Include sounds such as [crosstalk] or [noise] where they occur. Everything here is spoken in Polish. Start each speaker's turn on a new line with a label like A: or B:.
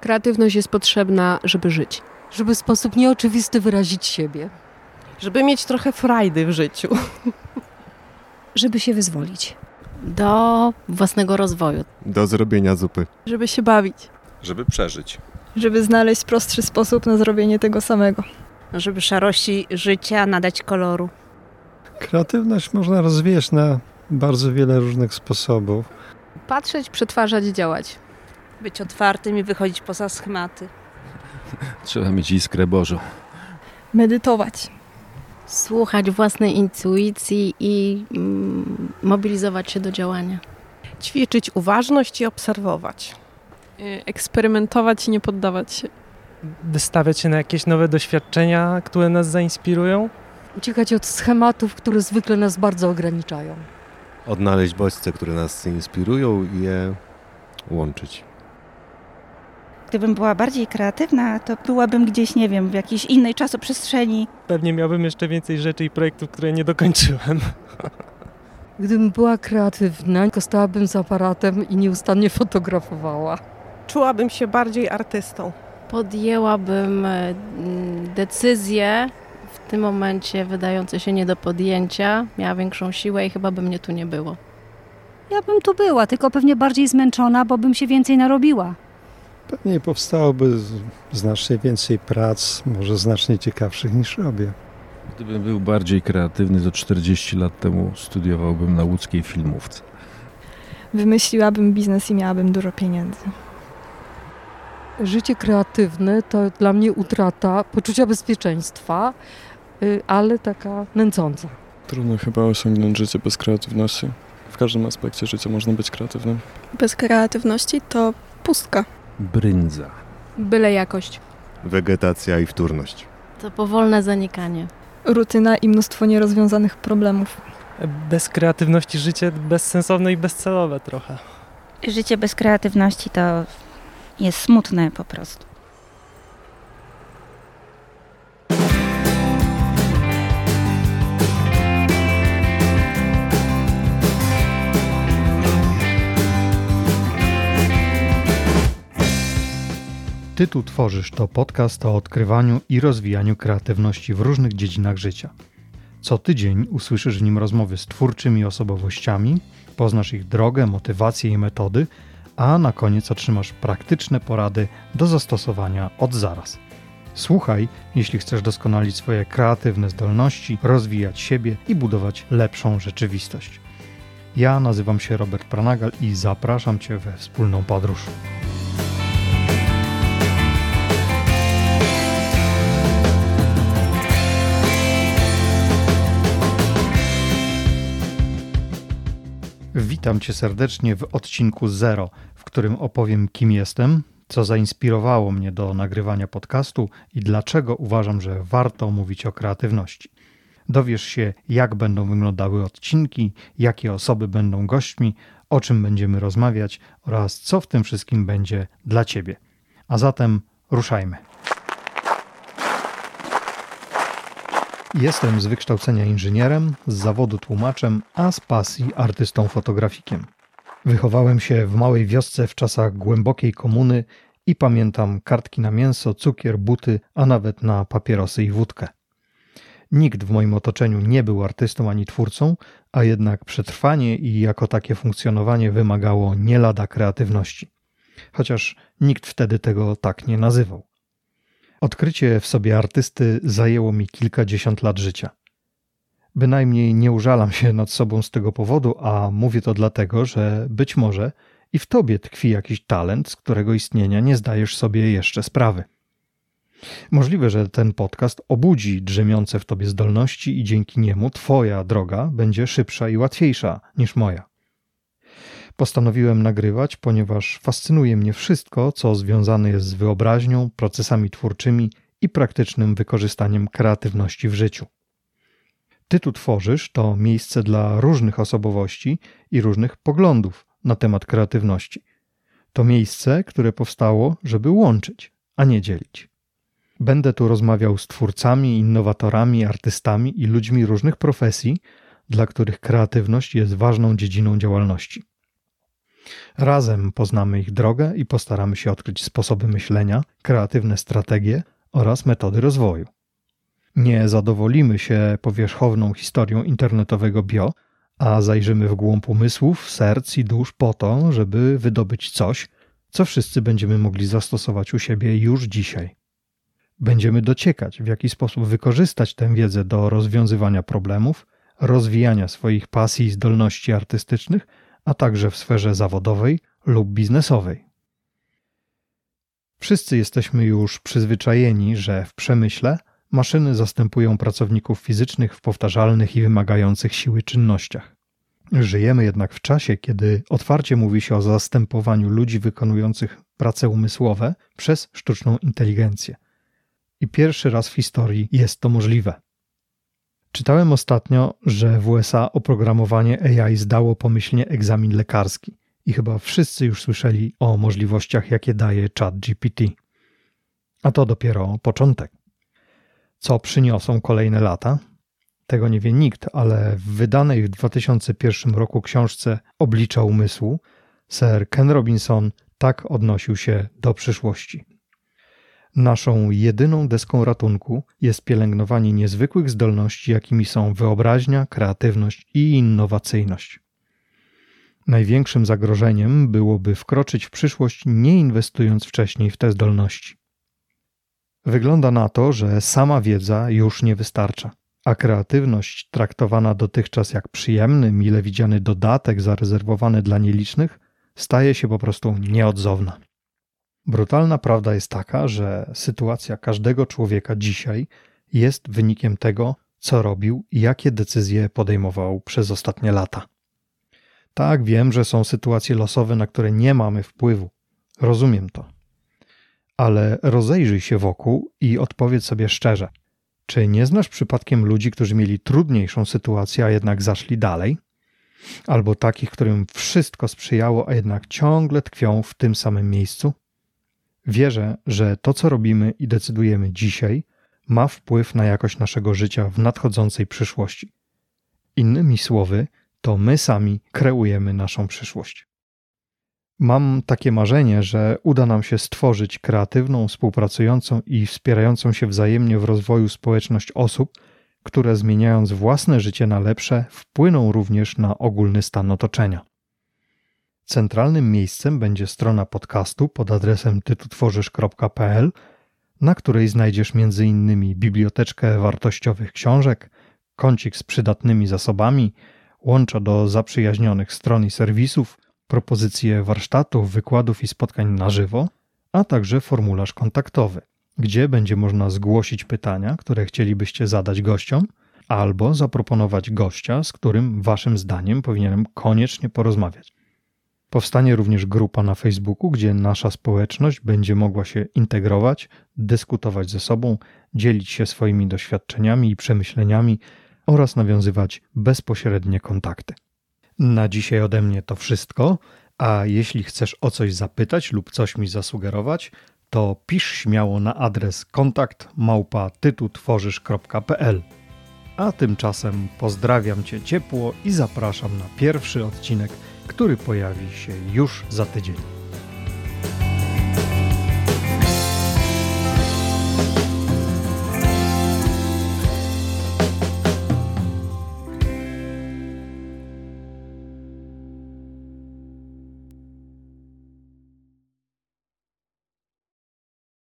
A: Kreatywność jest potrzebna, żeby żyć.
B: Żeby w sposób nieoczywisty wyrazić siebie.
C: Żeby mieć trochę frajdy w życiu.
D: Żeby się wyzwolić.
E: Do własnego rozwoju.
F: Do zrobienia zupy.
A: Żeby się bawić.
G: Żeby przeżyć.
H: Żeby znaleźć prostszy sposób na zrobienie tego samego.
I: Żeby szarości życia nadać koloru.
J: Kreatywność można rozwijać na bardzo wiele różnych sposobów.
A: Patrzeć, przetwarzać, działać.
I: Być otwartym i wychodzić poza schematy.
G: Trzeba mieć iskrę Bożą.
H: Medytować.
E: Słuchać własnej intuicji i mm, mobilizować się do działania.
C: Ćwiczyć uważność i obserwować.
A: Eksperymentować i nie poddawać się.
K: Wystawiać się na jakieś nowe doświadczenia, które nas zainspirują.
B: Uciekać od schematów, które zwykle nas bardzo ograniczają.
F: Odnaleźć bodźce, które nas inspirują i je łączyć.
L: Gdybym była bardziej kreatywna, to byłabym gdzieś, nie wiem, w jakiejś innej czasoprzestrzeni.
K: Pewnie miałbym jeszcze więcej rzeczy i projektów, które nie dokończyłem. [laughs]
B: Gdybym była kreatywna, stałabym z aparatem i nieustannie fotografowała.
C: Czułabym się bardziej artystą.
E: Podjęłabym decyzje w tym momencie wydające się nie do podjęcia. Miała większą siłę i chyba by mnie tu nie było.
D: Ja bym tu była, tylko pewnie bardziej zmęczona, bo bym się więcej narobiła.
J: Pewnie powstałoby znacznie więcej prac, może znacznie ciekawszych niż robię.
G: Gdybym był bardziej kreatywny, to 40 lat temu studiowałbym na łódzkiej filmówce.
H: Wymyśliłabym biznes i miałabym dużo pieniędzy.
B: Życie kreatywne to dla mnie utrata poczucia bezpieczeństwa, ale taka nęcąca.
M: Trudno chyba osiągnąć życie bez kreatywności. W każdym aspekcie życia można być kreatywnym.
A: Bez kreatywności to pustka.
G: Bryndza.
A: Byle jakość.
F: Wegetacja i wtórność.
E: To powolne zanikanie.
H: Rutyna i mnóstwo nierozwiązanych problemów.
K: Bez kreatywności życie bezsensowne i bezcelowe trochę.
L: Życie bez kreatywności to jest smutne po prostu.
N: Ty tu tworzysz to podcast o odkrywaniu i rozwijaniu kreatywności w różnych dziedzinach życia. Co tydzień usłyszysz w nim rozmowy z twórczymi osobowościami, poznasz ich drogę, motywacje i metody, a na koniec otrzymasz praktyczne porady do zastosowania od zaraz. Słuchaj, jeśli chcesz doskonalić swoje kreatywne zdolności, rozwijać siebie i budować lepszą rzeczywistość. Ja nazywam się Robert Pranagal i zapraszam Cię we wspólną podróż. Witam Cię serdecznie w odcinku Zero, w którym opowiem, kim jestem, co zainspirowało mnie do nagrywania podcastu i dlaczego uważam, że warto mówić o kreatywności. Dowiesz się, jak będą wyglądały odcinki, jakie osoby będą gośćmi, o czym będziemy rozmawiać oraz co w tym wszystkim będzie dla Ciebie. A zatem ruszajmy. Jestem z wykształcenia inżynierem, z zawodu tłumaczem, a z pasji artystą fotografikiem. Wychowałem się w małej wiosce w czasach głębokiej komuny i pamiętam kartki na mięso, cukier, buty, a nawet na papierosy i wódkę. Nikt w moim otoczeniu nie był artystą ani twórcą, a jednak przetrwanie i jako takie funkcjonowanie wymagało nie lada kreatywności. Chociaż nikt wtedy tego tak nie nazywał. Odkrycie w sobie artysty zajęło mi kilkadziesiąt lat życia. Bynajmniej nie użalam się nad sobą z tego powodu, a mówię to dlatego, że być może i w tobie tkwi jakiś talent, z którego istnienia nie zdajesz sobie jeszcze sprawy. Możliwe, że ten podcast obudzi drzemiące w tobie zdolności i dzięki niemu twoja droga będzie szybsza i łatwiejsza niż moja. Postanowiłem nagrywać, ponieważ fascynuje mnie wszystko, co związane jest z wyobraźnią, procesami twórczymi i praktycznym wykorzystaniem kreatywności w życiu. Ty tu tworzysz to miejsce dla różnych osobowości i różnych poglądów na temat kreatywności. To miejsce, które powstało, żeby łączyć, a nie dzielić. Będę tu rozmawiał z twórcami, innowatorami, artystami i ludźmi różnych profesji, dla których kreatywność jest ważną dziedziną działalności. Razem poznamy ich drogę i postaramy się odkryć sposoby myślenia, kreatywne strategie oraz metody rozwoju. Nie zadowolimy się powierzchowną historią internetowego bio, a zajrzymy w głąb umysłów, serc i dusz po to, żeby wydobyć coś, co wszyscy będziemy mogli zastosować u siebie już dzisiaj. Będziemy dociekać, w jaki sposób wykorzystać tę wiedzę do rozwiązywania problemów, rozwijania swoich pasji i zdolności artystycznych, a także w sferze zawodowej lub biznesowej. Wszyscy jesteśmy już przyzwyczajeni, że w przemyśle maszyny zastępują pracowników fizycznych w powtarzalnych i wymagających siły czynnościach. Żyjemy jednak w czasie, kiedy otwarcie mówi się o zastępowaniu ludzi wykonujących prace umysłowe przez sztuczną inteligencję. I pierwszy raz w historii jest to możliwe. Czytałem ostatnio, że w USA oprogramowanie AI zdało pomyślnie egzamin lekarski i chyba wszyscy już słyszeli o możliwościach, jakie daje ChatGPT. A to dopiero początek. Co przyniosą kolejne lata? Tego nie wie nikt, ale w wydanej w 2001 roku książce Oblicza umysłu Sir Ken Robinson tak odnosił się do przyszłości. Naszą jedyną deską ratunku jest pielęgnowanie niezwykłych zdolności, jakimi są wyobraźnia, kreatywność i innowacyjność. Największym zagrożeniem byłoby wkroczyć w przyszłość, nie inwestując wcześniej w te zdolności. Wygląda na to, że sama wiedza już nie wystarcza, a kreatywność traktowana dotychczas jak przyjemny, mile widziany dodatek zarezerwowany dla nielicznych, staje się po prostu nieodzowna. Brutalna prawda jest taka, że sytuacja każdego człowieka dzisiaj jest wynikiem tego, co robił i jakie decyzje podejmował przez ostatnie lata. Tak, wiem, że są sytuacje losowe, na które nie mamy wpływu. Rozumiem to. Ale rozejrzyj się wokół i odpowiedz sobie szczerze: czy nie znasz przypadkiem ludzi, którzy mieli trudniejszą sytuację, a jednak zaszli dalej? Albo takich, którym wszystko sprzyjało, a jednak ciągle tkwią w tym samym miejscu? Wierzę, że to, co robimy i decydujemy dzisiaj, ma wpływ na jakość naszego życia w nadchodzącej przyszłości. Innymi słowy, to my sami kreujemy naszą przyszłość. Mam takie marzenie, że uda nam się stworzyć kreatywną, współpracującą i wspierającą się wzajemnie w rozwoju społeczność osób, które zmieniając własne życie na lepsze, wpłyną również na ogólny stan otoczenia. Centralnym miejscem będzie strona podcastu pod adresem tytutworzysz.pl, na której znajdziesz m.in. biblioteczkę wartościowych książek, kącik z przydatnymi zasobami, łącza do zaprzyjaźnionych stron i serwisów, propozycje warsztatów, wykładów i spotkań na żywo, a także formularz kontaktowy, gdzie będzie można zgłosić pytania, które chcielibyście zadać gościom, albo zaproponować gościa, z którym waszym zdaniem powinienem koniecznie porozmawiać. Powstanie również grupa na Facebooku, gdzie nasza społeczność będzie mogła się integrować, dyskutować ze sobą, dzielić się swoimi doświadczeniami i przemyśleniami oraz nawiązywać bezpośrednie kontakty. Na dzisiaj ode mnie to wszystko, a jeśli chcesz o coś zapytać lub coś mi zasugerować, to pisz śmiało na adres kontakt małpa tytutworzysz.pl. A tymczasem pozdrawiam Cię ciepło i zapraszam na pierwszy odcinek, który pojawi się już za tydzień.